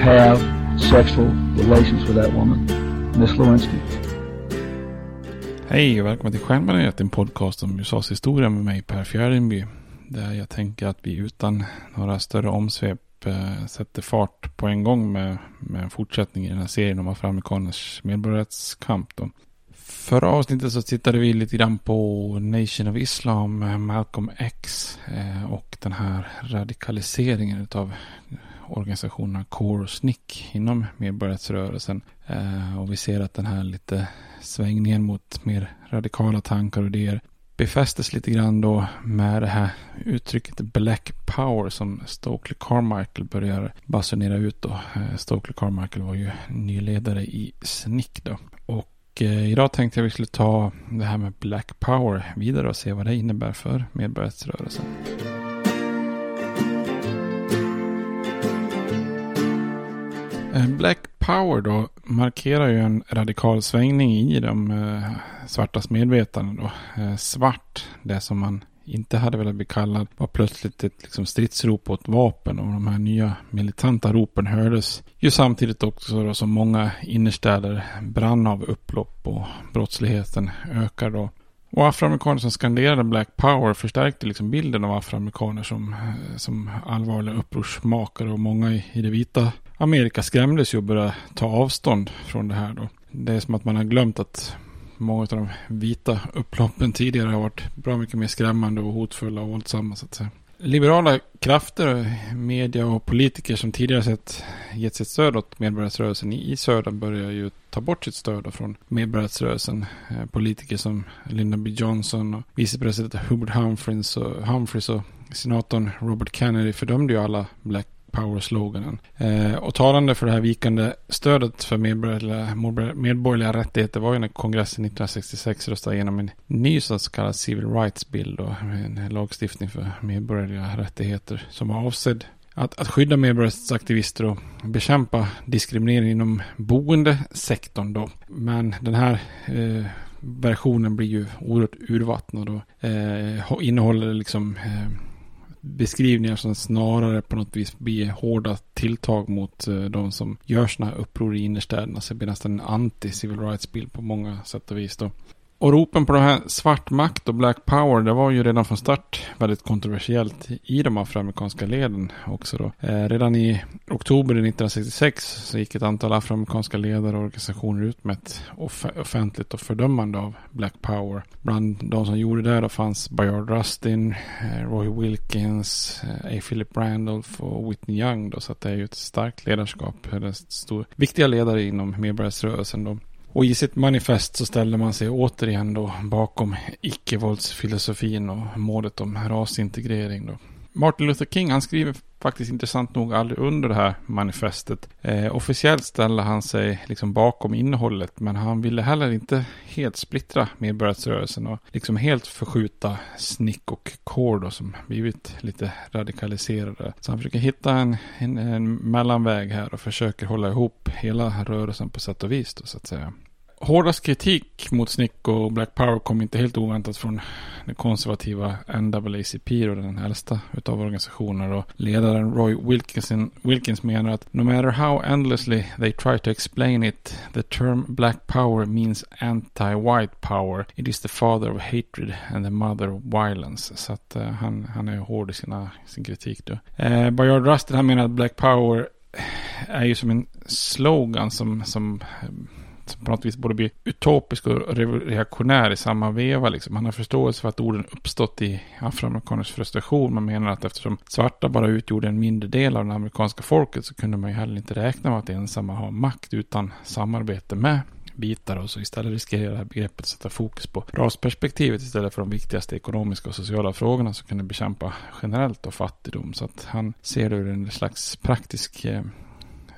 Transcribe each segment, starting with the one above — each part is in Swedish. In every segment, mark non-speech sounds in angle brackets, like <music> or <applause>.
have sexual relations with that woman, Miss Lewinsky. Hej och välkommen till Stjärnbaneret, en podcast om USAs historia med mig Per Fjärdingby. Där jag tänker att vi utan några större omsvep eh, sätter fart på en gång med, med en fortsättning i den här serien om afroamerikaners medborgarrättskamp. Då. Förra avsnittet så tittade vi lite grann på Nation of Islam, Malcolm X eh, och den här radikaliseringen av organisationerna CORE och Snick inom medborgarrättsrörelsen. Eh, och vi ser att den här lite svängningen mot mer radikala tankar och idéer befästes lite grann då med det här uttrycket Black Power som Stokely Carmichael börjar basunera ut då. Eh, Stokely Carmichael var ju ny ledare i Snick då. Och eh, idag tänkte jag vi skulle ta det här med Black Power vidare och se vad det innebär för medborgarrättsrörelsen. Eh, Black Power då markerar ju en radikal svängning i de eh, svartas medvetande då. Eh, svart, det som man inte hade velat bli kallad, var plötsligt ett liksom, stridsrop åt vapen och de här nya militanta ropen hördes ju samtidigt också då, som många innerstäder brann av upplopp och brottsligheten ökar då. Och afroamerikaner som skanderade Black Power förstärkte liksom bilden av afroamerikaner som, eh, som allvarliga upprorsmakare och många i, i det vita Amerika skrämdes ju och började ta avstånd från det här då. Det är som att man har glömt att många av de vita upploppen tidigare har varit bra mycket mer skrämmande och hotfulla och våldsamma så att säga. Liberala krafter, media och politiker som tidigare sett gett sitt stöd åt medborgarrättsrörelsen i södern börjar ju ta bort sitt stöd från medborgarrättsrörelsen. Eh, politiker som Lyndon B. Johnson och vicepresident Hubert Humphreys och, Humphreys och senatorn Robert Kennedy fördömde ju alla Black Power-sloganen. Eh, och talande för det här vikande stödet för medborgerliga, medborgerliga rättigheter var ju när kongressen 1966 röstade igenom en ny så kallad Civil Rights Bill, då, en lagstiftning för medborgerliga rättigheter som var avsedd att, att skydda medborgarrättsaktivister och bekämpa diskriminering inom boendesektorn då. Men den här eh, versionen blir ju oerhört urvattnad och eh, innehåller liksom eh, beskrivningar som snarare på något vis blir hårda tilltag mot eh, de som gör sådana här uppror i innerstäderna. Så det blir nästan en anti-civil rights-bild på många sätt och vis då. Och ropen på det här svart makt och black power, det var ju redan från start väldigt kontroversiellt i de afroamerikanska leden också då. Eh, redan i oktober 1966 så gick ett antal afroamerikanska ledare och organisationer ut med ett off offentligt och fördömande av black power. Bland de som gjorde det då fanns Bayard Rustin, eh, Roy Wilkins, eh, A. Philip Randolph och Whitney Young då. Så att det är ju ett starkt ledarskap, eller stor, viktiga ledare inom medborgarrättsrörelsen då. Och i sitt manifest så ställer man sig återigen då bakom icke-våldsfilosofin och målet om rasintegrering då. Martin Luther King han skriver faktiskt intressant nog aldrig under det här manifestet. Eh, officiellt ställer han sig liksom bakom innehållet men han ville heller inte helt splittra medborgarrättsrörelsen och liksom helt förskjuta Snick och Core som blivit lite radikaliserade. Så han försöker hitta en, en, en mellanväg här och försöker hålla ihop hela rörelsen på sätt och vis då, så att säga hårdast kritik mot Snick och Black Power kom inte helt oväntat från den konservativa NAACP och den äldsta utav organisationer. Och ledaren Roy Wilkinson, Wilkins menar att no matter how endlessly they try to explain it, the term Black Power means anti-white power. It is the father of hatred and the mother of violence. Så att uh, han, han är hård i sina, sin kritik då. Uh, Bayard Rustin han menar att Black Power är ju som en slogan som, som eh, på något vis både blir utopisk och reaktionär i samma veva. Liksom. Han har förståelse för att orden uppstått i afroamerikaners frustration. Man menar att eftersom svarta bara utgjorde en mindre del av det amerikanska folket så kunde man ju heller inte räkna med att ensamma ha makt utan samarbete med bitar och så istället riskerar det här begreppet att sätta fokus på rasperspektivet istället för de viktigaste ekonomiska och sociala frågorna som kunde bekämpa generellt och fattigdom. Så att han ser det ur en slags praktisk eh,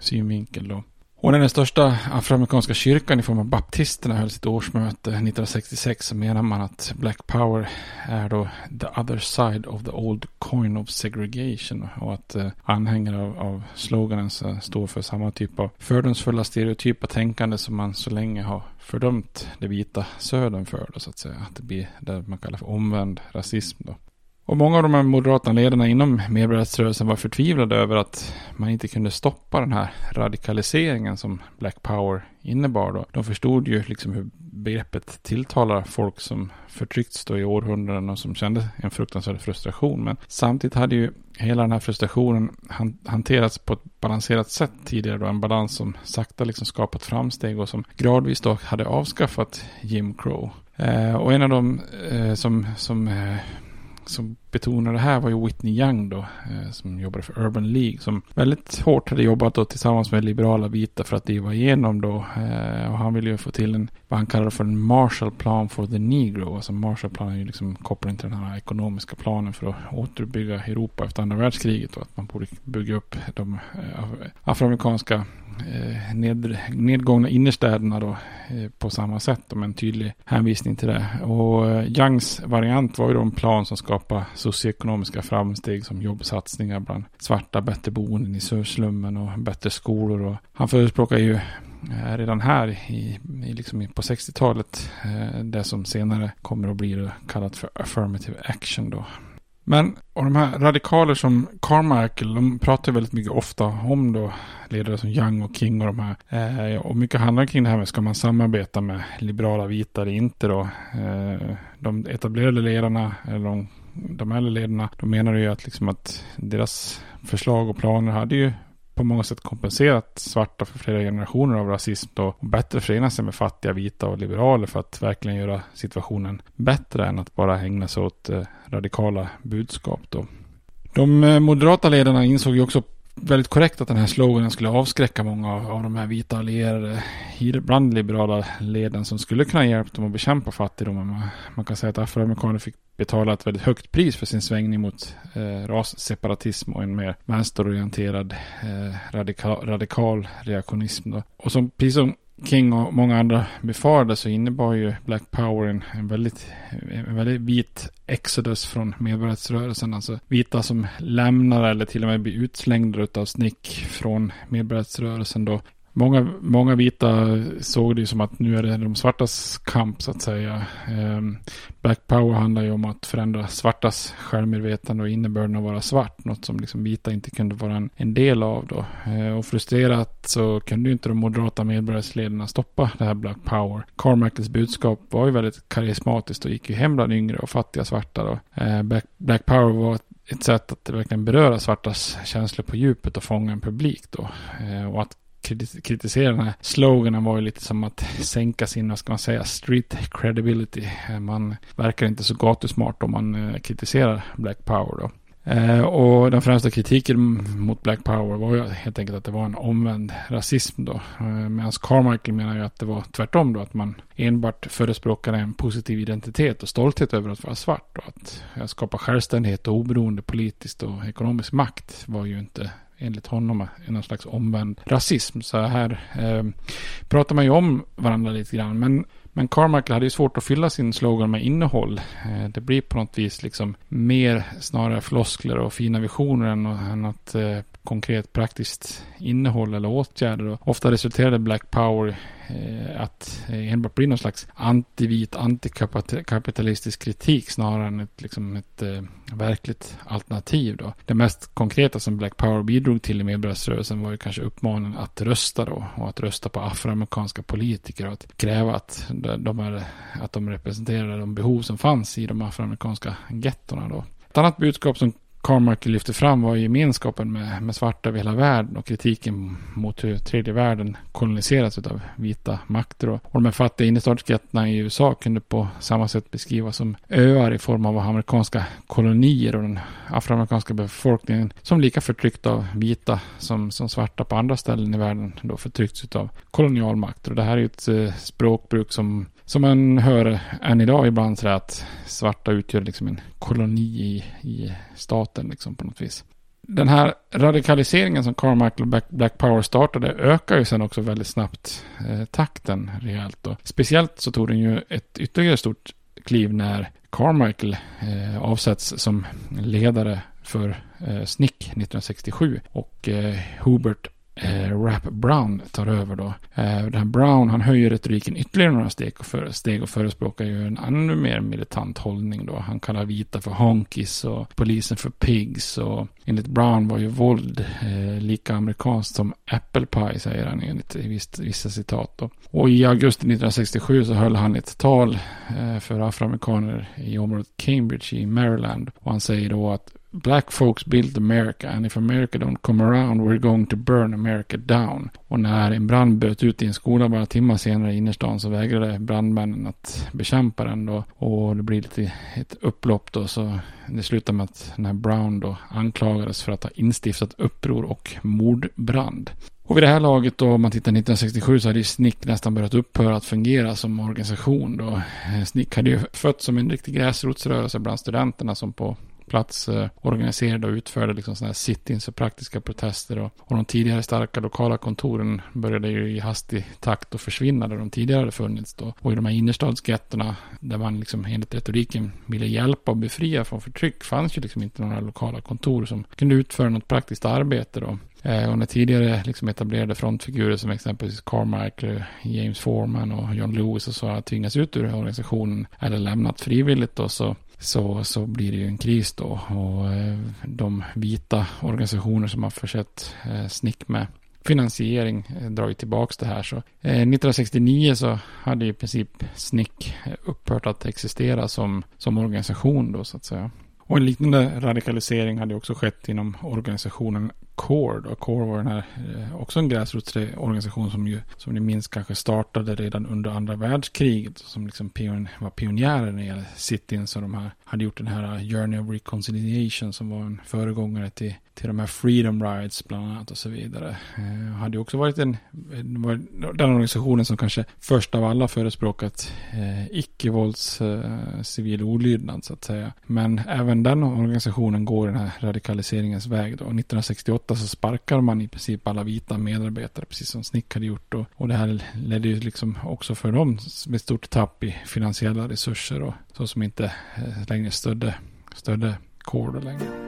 synvinkel då. Och när den största afroamerikanska kyrkan i form av baptisterna höll sitt årsmöte 1966 så menar man att Black Power är då the other side of the old coin of segregation och att eh, anhängare av, av sloganen står för samma typ av fördomsfulla stereotypa tänkande som man så länge har fördömt det vita södern för då så att säga. Att det blir det man kallar för omvänd rasism då. Och många av de här moderata ledarna inom medborgarrättsrörelsen var förtvivlade över att man inte kunde stoppa den här radikaliseringen som Black Power innebar. Då. De förstod ju liksom hur begreppet tilltalar folk som förtryckts då i århundraden och som kände en fruktansvärd frustration. Men samtidigt hade ju hela den här frustrationen hanterats på ett balanserat sätt tidigare då. En balans som sakta liksom skapat framsteg och som gradvis då hade avskaffat Jim Crow. Eh, och en av de eh, som, som eh, som betona det här var ju Whitney Young då, eh, som jobbade för Urban League, som väldigt hårt hade jobbat då tillsammans med liberala vita för att driva igenom då, eh, och han ville ju få till en, vad han kallade för en Marshall Plan for the Negro, alltså Marshall Plan är ju liksom kopplad till den här ekonomiska planen för att återuppbygga Europa efter andra världskriget och att man borde bygga upp de eh, afroamerikanska ned, nedgångna innerstäderna då på samma sätt med en tydlig hänvisning till det. Och Youngs variant var ju då en plan som skapade socioekonomiska framsteg som jobbsatsningar bland svarta, bättre boenden i surslummen och bättre skolor. Och han förespråkar ju eh, redan här i, i liksom på 60-talet eh, det som senare kommer att bli kallat för affirmative action då. Men och de här radikaler som Carmichael, de pratar väldigt mycket ofta om då ledare som Young och King och de här. Eh, och mycket handlar kring det här med ska man samarbeta med liberala vita eller inte då. Eh, de etablerade ledarna, eller de, de äldre ledarna, då menar ju att, liksom att deras förslag och planer hade ju på många sätt kompenserat svarta för flera generationer av rasism då, och bättre förena sig med fattiga, vita och liberaler för att verkligen göra situationen bättre än att bara ägna sig åt eh, radikala budskap då. De eh, moderata ledarna insåg ju också väldigt korrekt att den här sloganen skulle avskräcka många av, av de här vita allierade, bland liberala leden som skulle kunna hjälpa dem att bekämpa fattigdomen. Man, man kan säga att afroamerikaner fick betala ett väldigt högt pris för sin svängning mot eh, rasseparatism och en mer vänsterorienterad eh, radikal, radikal reaktionism. Då. Och som, precis som King och många andra befarade så innebar ju Black Power en, en, väldigt, en väldigt vit exodus från medborgarrättsrörelsen. Alltså vita som lämnar eller till och med blir utslängda av snick från medborgarrättsrörelsen då Många, många vita såg det som att nu är det de svartas kamp så att säga. Ehm, Black Power handlar ju om att förändra svartas självmedvetande och innebörden av att vara svart. Något som liksom vita inte kunde vara en, en del av då. Ehm, och frustrerat så kunde ju inte de moderata medborgarledarna stoppa det här Black Power. Carmichaels budskap var ju väldigt karismatiskt och gick ju hem bland yngre och fattiga svarta då. Ehm, Black, Black Power var ett sätt att verkligen beröra svartas känslor på djupet och fånga en publik då. Och att kritisera den här sloganen var ju lite som att sänka sin, vad ska man säga, street credibility. Man verkar inte så gatusmart om man eh, kritiserar Black Power då. Eh, och den främsta kritiken mot Black Power var ju helt enkelt att det var en omvänd rasism då. Eh, medan Carmichael menar ju att det var tvärtom då, att man enbart förespråkade en positiv identitet och stolthet över att vara svart. Och att skapa självständighet och oberoende politiskt och ekonomisk makt var ju inte enligt honom någon slags omvänd rasism. Så här eh, pratar man ju om varandra lite grann. Men, men Carmichael hade ju svårt att fylla sin slogan med innehåll. Eh, det blir på något vis liksom mer snarare floskler och fina visioner än, än att eh, konkret praktiskt innehåll eller åtgärder. Och ofta resulterade Black Power Eh, att enbart bli någon slags antivit, antikapitalistisk kritik snarare än ett, liksom ett eh, verkligt alternativ. Då. Det mest konkreta som Black Power bidrog till i medborgarrörelsen var ju kanske uppmaningen att rösta då och att rösta på afroamerikanska politiker och att kräva att de, är, att de representerar de behov som fanns i de afroamerikanska gettorna då. Ett annat budskap som Carmichael lyfte fram var gemenskapen med, med svarta över hela världen och kritiken mot hur tredje världen koloniserats av vita makter. Och, de här fattiga innerstadsgettona i USA kunde på samma sätt beskrivas som öar i form av amerikanska kolonier och den afroamerikanska befolkningen som lika förtryckt av vita som, som svarta på andra ställen i världen då förtryckts av kolonialmakter. Och det här är ett eh, språkbruk som som man hör än idag ibland så att svarta utgör liksom en koloni i, i staten liksom på något vis. Den här radikaliseringen som Carmichael och Black, Power startade ökar ju sen också väldigt snabbt eh, takten rejält. Då. Speciellt så tog den ju ett ytterligare stort kliv när Carmichael eh, avsätts som ledare för eh, SNIC 1967 och eh, Hubert eh, Rap Brown tar över då. Eh, den här Brown han höjer retoriken ytterligare några steg och, för, steg och förespråkar ju en ännu mer militant hållning då. Han kallar vita för honkies och polisen för pigs och enligt Brown var ju våld eh, lika amerikanskt som apple pie säger han enligt vissa, vissa citat då. Och i augusti 1967 så höll han ett tal eh, för afroamerikaner i området Cambridge i Maryland och han säger då att Black folks built America and if America don't come around we're going to burn America down. Och när en brand bröt ut i en skola bara timmar senare i innerstan så vägrade brandmännen att bekämpa den då. Och det blir lite ett upplopp då så det slutar med att den här Brown då anklagades för att ha instiftat uppror och mordbrand. Och vid det här laget då, om man tittar 1967 så hade ju SNICK nästan börjat upphöra att fungera som organisation då. SNICK hade ju fötts som en riktig gräsrotsrörelse bland studenterna som på plats eh, organiserade och utförde liksom sådana här sit-ins och praktiska protester. Och, och de tidigare starka lokala kontoren började ju i hastig takt att försvinna där de tidigare hade funnits. Då. Och i de här innerstadsgettorna där man liksom enligt retoriken ville hjälpa och befria från förtryck fanns ju liksom inte några lokala kontor som kunde utföra något praktiskt arbete. Då. Eh, och när tidigare liksom etablerade frontfigurer som exempelvis Carmichael, James Foreman och John Lewis och så tvingats ut ur organisationen eller lämnat frivilligt då så så, så blir det ju en kris då. Och eh, de vita organisationer som har försett SNICK SNIC med finansiering eh, drar ju tillbaka det här. Så, 1969 så hade i princip SNIC upphört att existera som, som organisation då så att säga. Och en liknande radikalisering hade också skett inom organisationen CORE. Och CORE var den här, eh, också en gräsrotsorganisation som ju, som ni minns kanske startade redan under andra världskriget. Som liksom pion, var pionjärer när det gäller sit-ins. Och de här, hade gjort den här eh, Journey of Reconciliation som var en föregångare till till de här Freedom Rides bland annat och så vidare. Eh, hade också varit en, den organisationen som kanske först av alla förespråkat eh, icke-vålds eh, civil olydnad så att säga. Men även den organisationen går den här radikaliseringens väg då. 1968 så sparkar man i princip alla vita medarbetare precis som Snick hade gjort då. Och det här ledde ju liksom också för dem med stort tapp i finansiella resurser och så som inte eh, längre stödde, stödde Core längre.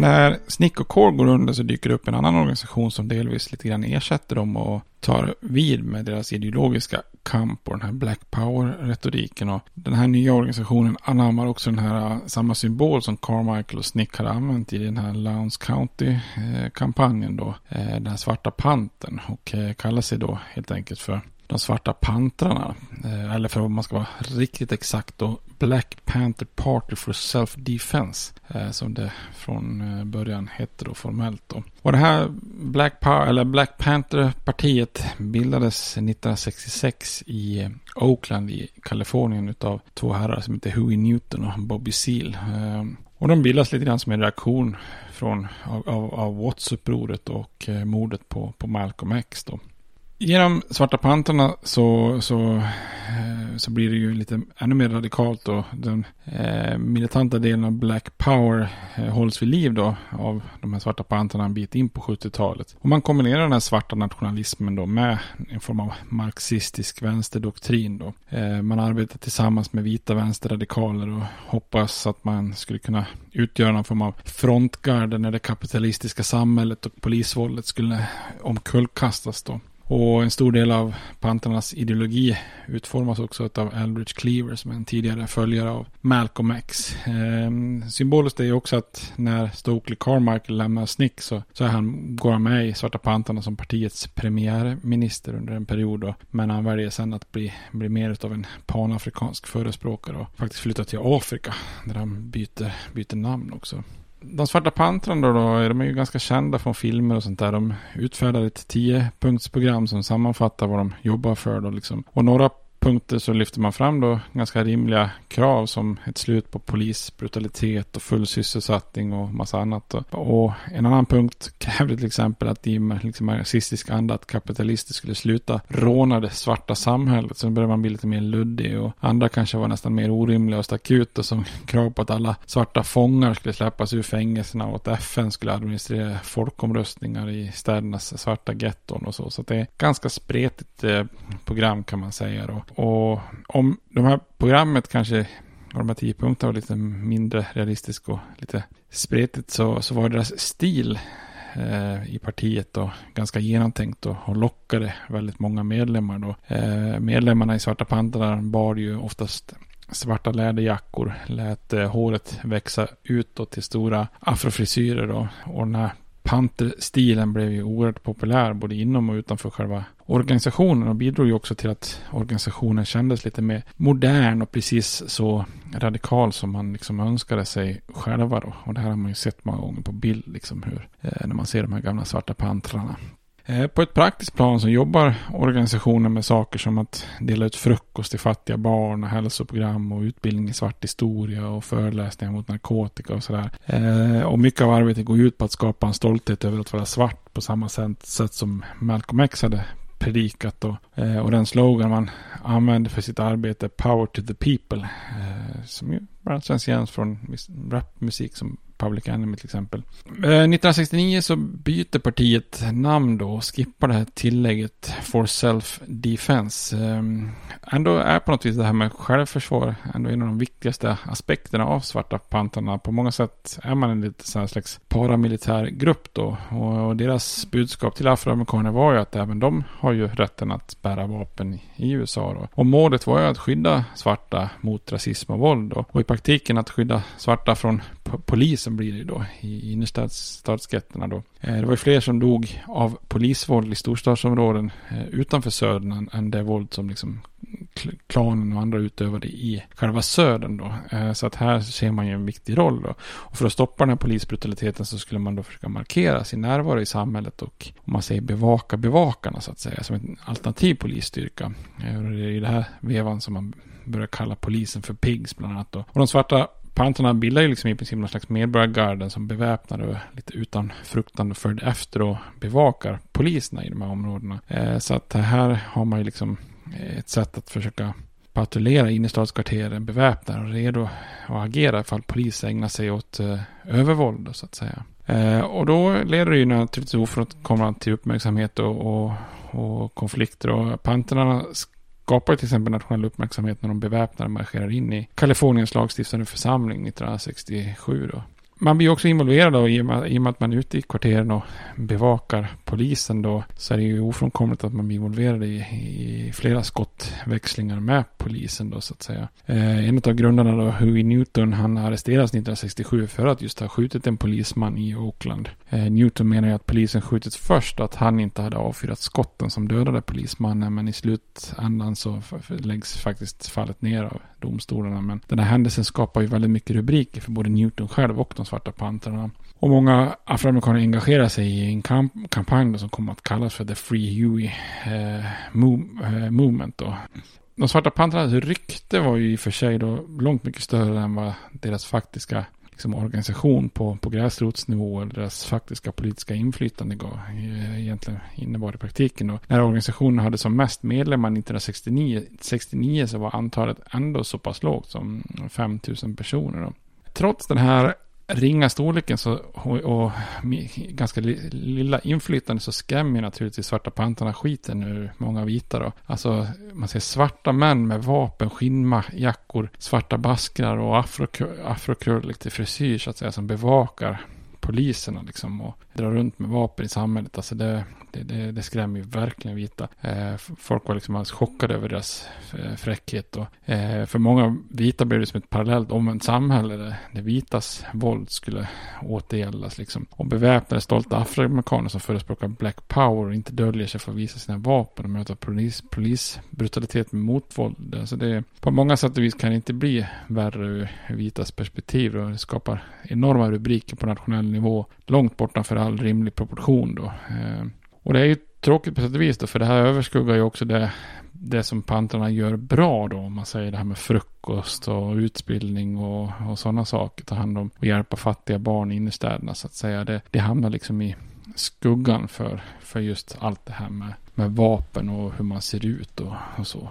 När Snick och Core går under så dyker det upp en annan organisation som delvis lite grann ersätter dem och tar vid med deras ideologiska kamp och den här Black Power-retoriken. Och den här nya organisationen anammar också den här äh, samma symbol som Carmichael och Snick hade använt i den här Lowndes County-kampanjen äh, då. Äh, den här svarta panten och kallar sig då helt enkelt för de svarta pantrarna. Eh, eller för om man ska vara riktigt exakt då Black Panther Party for Self-Defense. Eh, som det från eh, början hette då formellt då. Och det här Black, Power, eller Black Panther-partiet bildades 1966 i Oakland i Kalifornien utav två herrar som heter Huey Newton och Bobby Seale. Och de bildas lite grann som en reaktion från, av, av, av Watts-upproret och mordet på, på Malcolm X då. Genom Svarta Pantrarna så, så, eh, så blir det ju lite ännu mer radikalt då. Den eh, militanta delen av Black Power eh, hålls vid liv då av de här Svarta Pantrarna en bit in på 70-talet. Och man kombinerar den här svarta nationalismen då med en form av marxistisk vänsterdoktrin då. Eh, man arbetar tillsammans med vita vänsterradikaler och hoppas att man skulle kunna utgöra någon form av frontgarde när det kapitalistiska samhället och polisvåldet skulle omkullkastas då. Och en stor del av panternas ideologi utformas också av Eldridge Cleaver som är en tidigare följare av Malcolm X. Ehm, symboliskt är ju också att när Stokely Carmichael lämnar Snick så, så är han, går han med i Svarta Pantarna som partiets premiärminister under en period. Då, men han väljer sen att bli, bli mer av en panafrikansk förespråkare och faktiskt flytta till Afrika där han byter, byter namn också de svarta pantrarna då, de är ju ganska kända från filmer och sånt där. De utfärdar ett tiopunktsprogram som sammanfattar vad de jobbar för då liksom. Och några punkter så lyfter man fram då ganska rimliga krav som ett slut på polisbrutalitet och full sysselsättning och massa annat. Och en annan punkt krävde till exempel att i liksom marxistisk anda att kapitalister skulle sluta råna det svarta samhället. Sen började man bli lite mer luddig och andra kanske var nästan mer orimliga och stack ut som <laughs> krav på att alla svarta fångar skulle släppas ur fängelserna och att FN skulle administrera folkomröstningar i städernas svarta getton och så. Så det är ganska spretigt eh, program kan man säga då. Och om de här programmet kanske och de här tio punkterna var lite mindre realistisk och lite spretigt så, så var deras stil eh, i partiet då ganska genomtänkt och, och lockade väldigt många medlemmar då. Eh, medlemmarna i Svarta Pantrarna bar ju oftast svarta läderjackor, lät eh, håret växa ut till stora afrofrisyrer då. Och den här Panterstilen blev ju oerhört populär både inom och utanför själva organisationen och bidrog ju också till att organisationen kändes lite mer modern och precis så radikal som man liksom önskade sig själva då. Och det här har man ju sett många gånger på bild liksom hur, eh, när man ser de här gamla svarta pantrarna. Eh, på ett praktiskt plan så jobbar organisationen med saker som att dela ut frukost till fattiga barn och hälsoprogram och utbildning i svart historia och föreläsningar mot narkotika och sådär. Eh, och mycket av arbetet går ut på att skapa en stolthet över att vara svart på samma sätt, som Malcolm X hade predikat och, eh, och den slogan man använde för sitt arbete, Power to the People, som ju bland känns igen från rapmusik som Public Enemy till exempel. Eh, 1969 så byter partiet namn då och skippar det här tillägget for self-defense. Eh, ändå är på något vis det här med självförsvar ändå en av de viktigaste aspekterna av Svarta Pantrarna. På många sätt är man en lite slags paramilitär grupp då. Och deras budskap till afroamerikaner var ju att även de har ju rätten att bära vapen i USA då. Och målet var ju att skydda svarta mot rasism och våld då. Och i praktiken att skydda svarta från polisen blir det ju då i innerstadsgetterna då. Eh, det var ju fler som dog av polisvåld i storstadsområden eh, utanför södern än det våld som liksom klanen och andra utövade i själva södern då. Eh, så att här ser man ju en viktig roll då. Och för att stoppa den här polisbrutaliteten så skulle man då försöka markera sin närvaro i samhället och om man säger bevaka bevakarna så att säga som en alternativ polisstyrka. Det är i det här vevan som man börjar kalla polisen för pigs bland annat då. Och de svarta Panterna bildar ju liksom i princip någon slags medborgargarden som beväpnar och lite utan fruktan följde efter och bevakar poliserna i de här områdena. Eh, så att här har man ju liksom eh, ett sätt att försöka patrullera innerstadskvarteren beväpnade och redo att agera ifall polis ägnar sig åt eh, övervåld så att säga. Eh, och då leder det ju naturligtvis ofrånkomligt till uppmärksamhet och, och, och konflikter och panterna skapar till exempel nationell uppmärksamhet när de beväpnade marscherar in i Kaliforniens lagstiftande församling 1967. Då man blir också involverad då, i, och med, i och med att man är ute i kvarteren och bevakar polisen då. Så är det ju ofrånkomligt att man blir involverad i, i flera skottväxlingar med polisen då så att säga. Eh, en av grundarna då, Huey Newton, han arresterades 1967 för att just ha skjutit en polisman i Oakland. Eh, Newton menar ju att polisen skjutit först och att han inte hade avfyrat skotten som dödade polismannen. Men i slutändan så läggs faktiskt fallet ner av domstolarna. Men den här händelsen skapar ju väldigt mycket rubriker för både Newton själv och de svarta pantrarna. Och många afroamerikaner engagerar sig i en kamp kampanj som kommer att kallas för The Free Huey eh, move, eh, Movement. Då. De svarta pantrarnas rykte var ju i och för sig då långt mycket större än vad deras faktiska liksom, organisation på, på gräsrotsnivå eller deras faktiska politiska inflytande gav, eh, egentligen innebar i praktiken. Då. när organisationen hade som mest medlemmar 1969 69 så var antalet ändå så pass lågt som 5 000 personer. Då. Trots den här ringa storleken så, och, och ganska lilla inflytande så skrämmer naturligtvis svarta pantarna skiten ur många vita då. Alltså man ser svarta män med vapen, skinnjackor, svarta baskrar och afrokrull, till frisyr så att säga som bevakar poliserna liksom och drar runt med vapen i samhället. Alltså det, det, det, det skrämmer ju verkligen vita. Eh, folk var liksom alldeles chockade över deras eh, fräckhet. Och, eh, för många vita blev det som ett parallellt omvänt samhälle där det vitas våld skulle återgäldas. Liksom. Och beväpnade stolta afroamerikaner som förespråkar black power och inte döljer sig för att visa sina vapen och möta polis, polisbrutalitet med motvåld. Alltså det, på många sätt och vis kan det inte bli värre ur vitas perspektiv. Och det skapar enorma rubriker på nationell nivå långt bortanför all rimlig proportion. Då. Eh, och det är ju tråkigt på sätt och vis då, för det här överskuggar ju också det, det som pantrarna gör bra då, om man säger det här med frukost och utbildning och, och sådana saker, ta hand om och hjälpa fattiga barn in i städerna så att säga. Det, det hamnar liksom i skuggan för, för just allt det här med, med vapen och hur man ser ut och, och så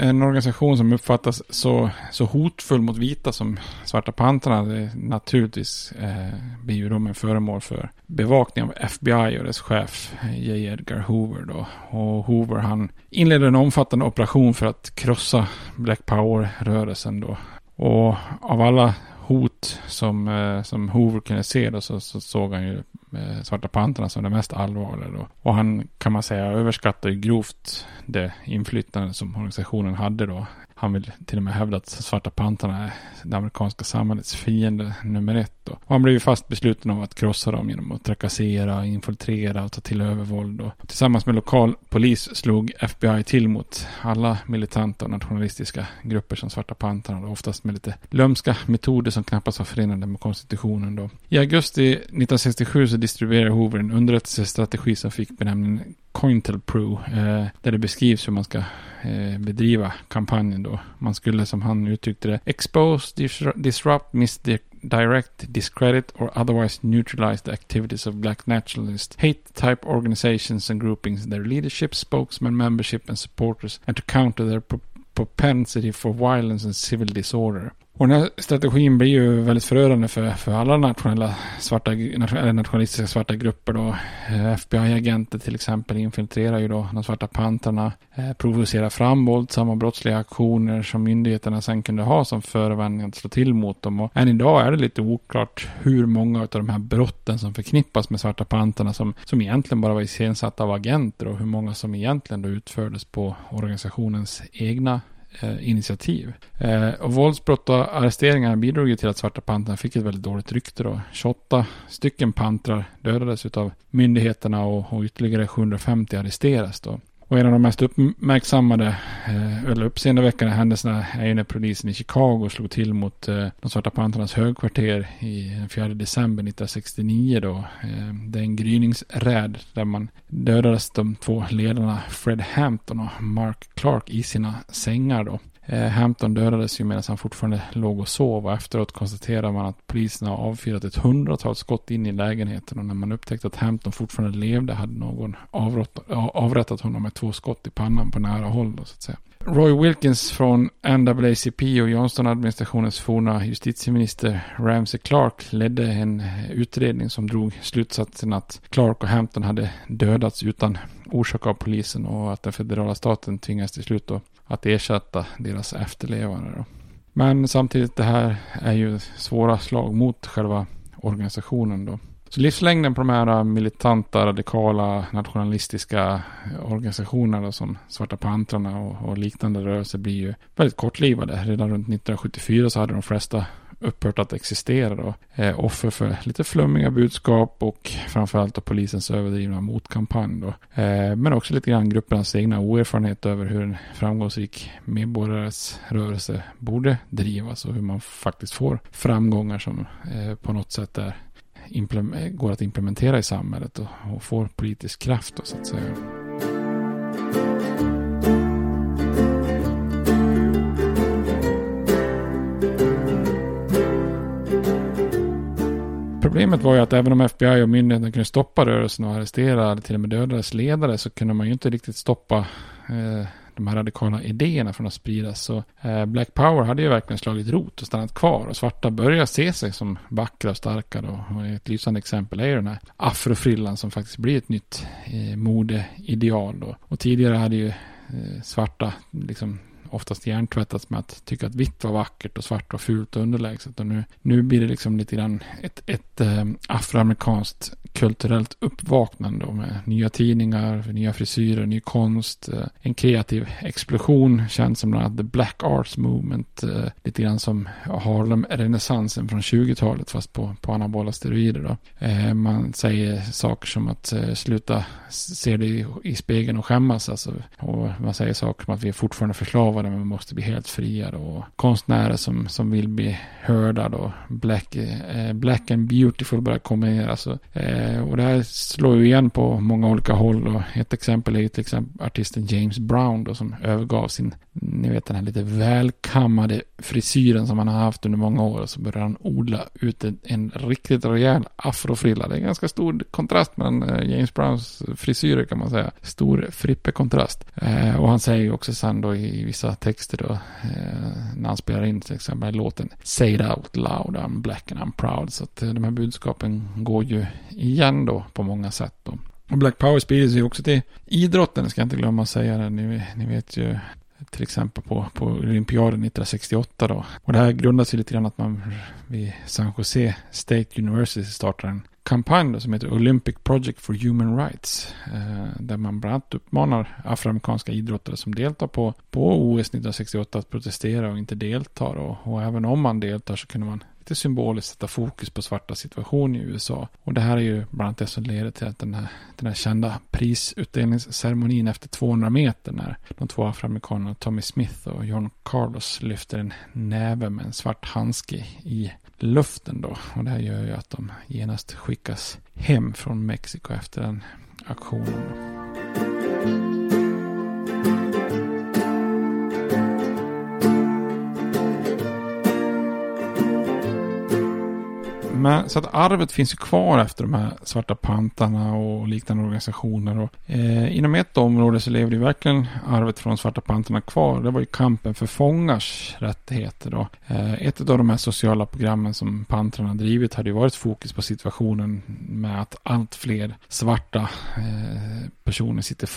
en organisation som uppfattas så, så hotfull mot vita som Svarta Pantrarna det naturligtvis eh, blir ju de en föremål för bevakning av FBI och dess chef eh, J. Edgar Hoover. Då. Och Hoover han inleder en omfattande operation för att krossa Black Power-rörelsen. Då. Och av alla hot som, eh, som Hoover kunde se då, så, så såg han ju eh, Svarta Pantrarna som det mest allvarliga. Då. Och han kan man säga överskattar ju grovt det inflytande som organisationen hade då han vill till och med hävda att Svarta Pantrarna är det amerikanska samhällets fiende nummer ett. Då. Och han blev ju fast besluten om att krossa dem genom att trakassera, infiltrera och ta till övervåld. Och tillsammans med lokal polis slog FBI till mot alla militanta och nationalistiska grupper som Svarta Pantrarna. Oftast med lite lömska metoder som knappast var förenade med konstitutionen. Då. I augusti 1967 så distribuerade Hoover en underrättelsestrategi som fick benämningen Cointelpro. Eh, där det beskrivs hur man ska eh, bedriva kampanjen då. Man skulle som han uttryckte det expose, disrupt, misdirect, discredit or otherwise neutralize the activities of black nationalist hate type organizations and groupings, their leadership, spokesman, membership and supporters and to counter their propensity for violence and civil disorder. Och den här strategin blir ju väldigt förödande för, för alla nationella svarta, eller nationalistiska svarta grupper då. Eh, FBI-agenter till exempel infiltrerar ju då de svarta pantrarna, eh, provocerar fram våldsamma brottsliga aktioner som myndigheterna sen kunde ha som förevändning att slå till mot dem. Och än idag är det lite oklart hur många av de här brotten som förknippas med svarta pantrarna som, som egentligen bara var iscensatta av agenter och hur många som egentligen då utfördes på organisationens egna Eh, initiativ. Eh, och våldsbrott och arresteringar bidrog ju till att Svarta Pantrarna fick ett väldigt dåligt rykte då. 28 stycken pantrar dödades av myndigheterna och, och ytterligare 750 arresteras då. Och en av de mest uppmärksammade, eh, eller uppseendeväckande händelserna är ju när polisen i Chicago slog till mot eh, de Svarta Pantrarnas högkvarter i den 4 december 1969 då. Eh, det är en gryningsräd där man dödades de två ledarna Fred Hampton och Mark Clark i sina sängar då. Eh, Hampton dödades ju medan han fortfarande låg och sov och efteråt konstaterar man att polisen har avfyrat ett hundratal skott in i lägenheten och när man upptäckte att Hampton fortfarande levde hade någon avrättat honom med två skott i pannan på nära håll. Då, så att säga. Roy Wilkins från NAACP och Johnston-administrationens forna justitieminister Ramsey Clark ledde en utredning som drog slutsatsen att Clark och Hampton hade dödats utan orsak av polisen och att den federala staten tvingades till slut då att ersätta deras efterlevande. Då. Men samtidigt det här är ju svåra slag mot själva organisationen då. Så livslängden på de här äh, militanta, radikala, nationalistiska äh, organisationerna som Svarta Pantrarna och, och liknande rörelser blir ju väldigt kortlivade. Redan runt 1974 så hade de flesta upphört att existera då. Eh, offer för lite flummiga budskap och framförallt då polisens överdrivna motkampanj då. Eh, men också lite grann gruppernas egna oerfarenhet över hur en framgångsrik medborgares rörelse borde drivas och hur man faktiskt får framgångar som eh, på något sätt är Eh, går att implementera i samhället och, och får politisk kraft då, så att säga. Problemet var ju att även om FBI och myndigheterna kunde stoppa rörelsen och arrestera eller till och med döda dess ledare så kunde man ju inte riktigt stoppa eh, de här radikala idéerna från att spridas. Så eh, Black Power hade ju verkligen slagit rot och stannat kvar och svarta börjar se sig som vackra och starka då. Och ett lysande exempel är ju den här afrofrillan som faktiskt blir ett nytt eh, modeideal då. Och tidigare hade ju eh, svarta liksom oftast hjärntvättats med att tycka att vitt var vackert och svart var fult och underlägset. Och nu, nu blir det liksom lite grann ett, ett äh, afroamerikanskt kulturellt uppvaknande med nya tidningar, nya frisyrer, ny konst, äh, en kreativ explosion känns som bland annat The Black Arts Movement, äh, lite grann som Harlem-renässansen från 20-talet fast på, på anabola steroider. Då. man säger saker som att sluta se dig i, i spegeln och skämmas. Alltså, och man säger saker som att vi är fortfarande förslavade begåvade men måste bli helt fria då. Konstnärer som, som vill bli hörda då. Black, eh, black and beautiful börjar komma alltså, eh, och det här slår ju igen på många olika håll. Och ett exempel är ju till exempel artisten James Brown då som övergav sin, ni vet den här lite välkammade frisyren som han har haft under många år. Och så börjar han odla ut en, en riktigt rejäl afrofrilla. Det är en ganska stor kontrast mellan eh, James Browns frisyrer kan man säga. Stor frippekontrast. Eh, och han säger ju också sen då i vissa texter då. Eh, när han spelar in till exempel låten Say it out loud, I'm black and I'm proud. Så att eh, de här budskapen går ju igen då på många sätt då. Och Black Power sprider sig också till idrotten, ska jag inte glömma att säga det. Ni, ni vet ju till exempel på, på olympiaden 1968 då. Och det här grundas ju lite grann att man vid San Jose State University startar en kampanj som heter Olympic Project for Human Rights. Eh, där man bland annat uppmanar afroamerikanska idrottare som deltar på, på OS 1968 att protestera och inte deltar. Och, och även om man deltar så kunde man lite symboliskt sätta fokus på svarta situation i USA. Och det här är ju bland annat det som leder till att den här, den här kända prisutdelningsceremonin efter 200 meter när de två afroamerikanerna Tommy Smith och John Carlos lyfter en näve med en svart handske i luften då. Och det här gör ju att de genast skickas hem från Mexiko efter den aktionen. Men, så att arvet finns ju kvar efter de här svarta pantarna och liknande organisationer. Och, eh, inom ett område så levde ju verkligen arvet från svarta pantarna kvar. Det var ju kampen för fångars rättigheter. Då. Eh, ett av de här sociala programmen som pantrarna drivit hade ju varit fokus på situationen med att allt fler svarta eh, personer sitter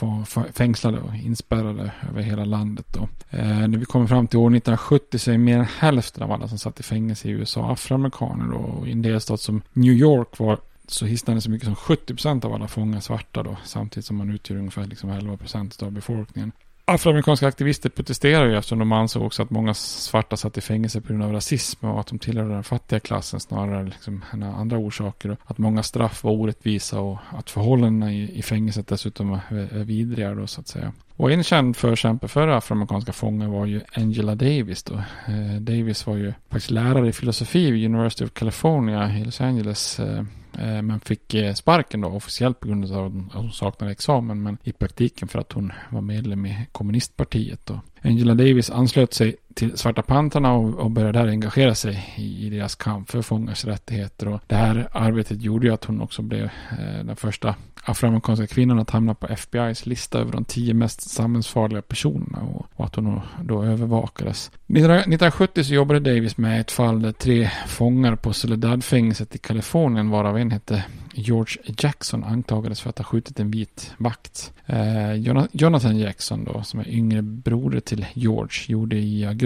fängslade och inspärrade över hela landet. Då. Eh, när vi kommer fram till år 1970 så är mer än hälften av alla som satt i fängelse i USA afroamerikaner. Då, och i en delstat som New York var så hisnade så mycket som 70% av alla fångar svarta då, samtidigt som man utgör ungefär liksom 11% av befolkningen. Afroamerikanska aktivister protesterade ju eftersom de ansåg också att många svarta satt i fängelse på grund av rasism och att de tillhörde den fattiga klassen snarare liksom än andra orsaker. Att många straff var orättvisa och att förhållandena i, i fängelset dessutom var, är vidriga då så att säga. Och en känd förkämpe för afroamerikanska fångar var ju Angela Davis då. Eh, Davis var ju faktiskt lärare i filosofi vid University of California i Los Angeles. Eh, eh men fick eh, sparken då officiellt på grund av att hon saknade examen. Men i praktiken för att hon var medlem i kommunistpartiet. Då. Angela Davis anslöt sig till Svarta Pantrarna och, och började där engagera sig i, i deras kamp för fångars rättigheter. Och det här arbetet gjorde ju att hon också blev eh, den första afroamerikanska kvinnan att hamna på FBI's lista över de tio mest samhällsfarliga personerna och, och att hon då, då övervakades. 1970 så jobbade Davis med ett fall där tre fångar på Soledad-fängelset i Kalifornien varav en hette George Jackson anklagades för att ha skjutit en vit vakt. Eh, Jonathan Jackson då, som är yngre broder till George, gjorde i augusti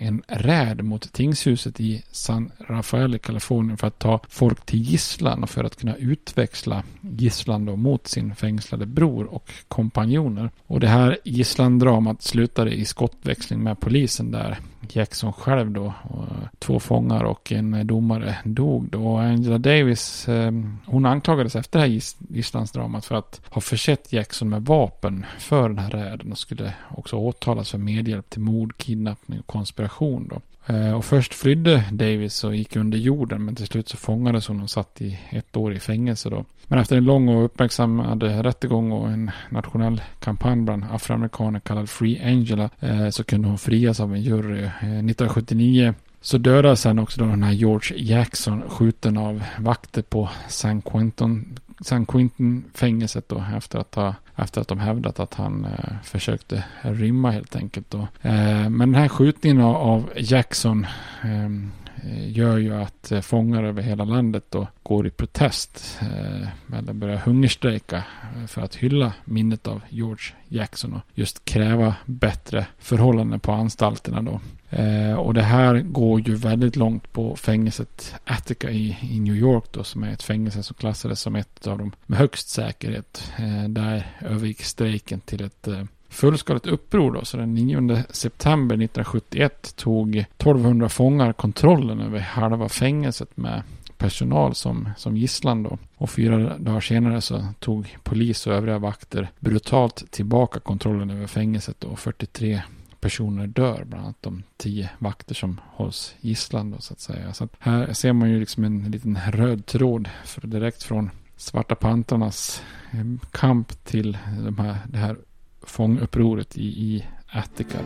en räd mot tingshuset i San Rafael i Kalifornien för att ta folk till gisslan och för att kunna utväxla gisslan då mot sin fängslade bror och kompanjoner. Och det här gisslandramat slutade i skottväxling med polisen där Jackson själv då. Och två fångar och en domare dog då. Angela Davis, ehm, hon anklagades efter det här gisslandsdramat för att ha försett Jackson med vapen för den här räden och skulle också åtalas för medhjälp till mord, kidnappning och konspiration då. Eh, och först flydde Davis och gick under jorden men till slut så fångades hon och satt i ett år i fängelse då. Men efter en lång och uppmärksammad rättegång och en nationell kampanj bland afroamerikaner kallad Free Angela eh, så kunde hon frias av en jury. Eh, 1979 så dödades han också då den här George Jackson skjuten av vakter på San Quentin, San Quentin fängelset då efter att, ha, efter att de hävdat att han eh, försökte rymma helt enkelt då. Eh, men den här skjutningen av, av Jackson eh, Eh, gör ju att eh, fångar över hela landet då går i protest eh, eller börjar hungerstrejka för att hylla minnet av George Jackson och just kräva bättre förhållanden på anstalterna då. och det här går ju väldigt långt på fängelset Attica i, i New York då som är ett fängelse som klassades som ett av de med högst säkerhet. där övergick strejken till ett fullskaligt uppror då, så den 9 september 1971 tog 1200 fångar kontrollen över halva fängelset med personal som, som gisslan då. Och fyra dagar senare så tog polis och övriga vakter brutalt tillbaka kontrollen över fängelset och 43 personer dör, bland annat de tio vakter som hålls gisslan då, så att säga. Så att här ser man ju liksom en liten röd tråd för direkt från Svarta pantarnas eh, kamp till de här, det här fångupproret i, i Attica.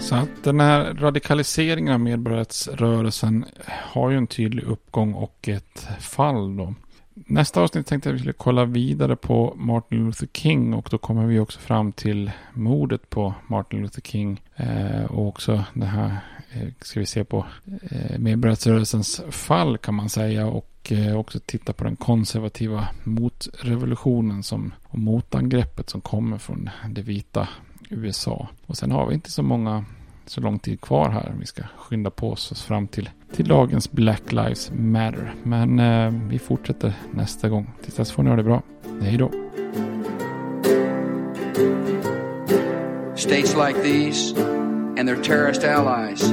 Så att den här radikaliseringen av medborgarrättsrörelsen har ju en tydlig uppgång och ett fall då. Nästa avsnitt tänkte jag att vi skulle kolla vidare på Martin Luther King och då kommer vi också fram till mordet på Martin Luther King eh, och också det här Eh, ska vi se på medborgarrörelsens medborgarrättsrörelsens fall kan man säga och eh, också titta på den konservativa motrevolutionen som, och motangreppet som kommer från det vita USA. Och sen har vi inte så många så lång tid kvar här. Vi ska skynda på oss fram till, till dagens Black Lives Matter. Men eh, vi fortsätter nästa gång. Tills dess får ni ha det bra. Hej då. States like these and their terrorist allies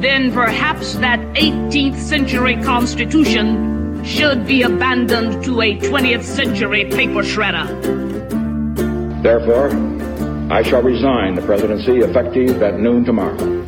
then perhaps that 18th century Constitution should be abandoned to a 20th century paper shredder. Therefore, I shall resign the presidency effective at noon tomorrow.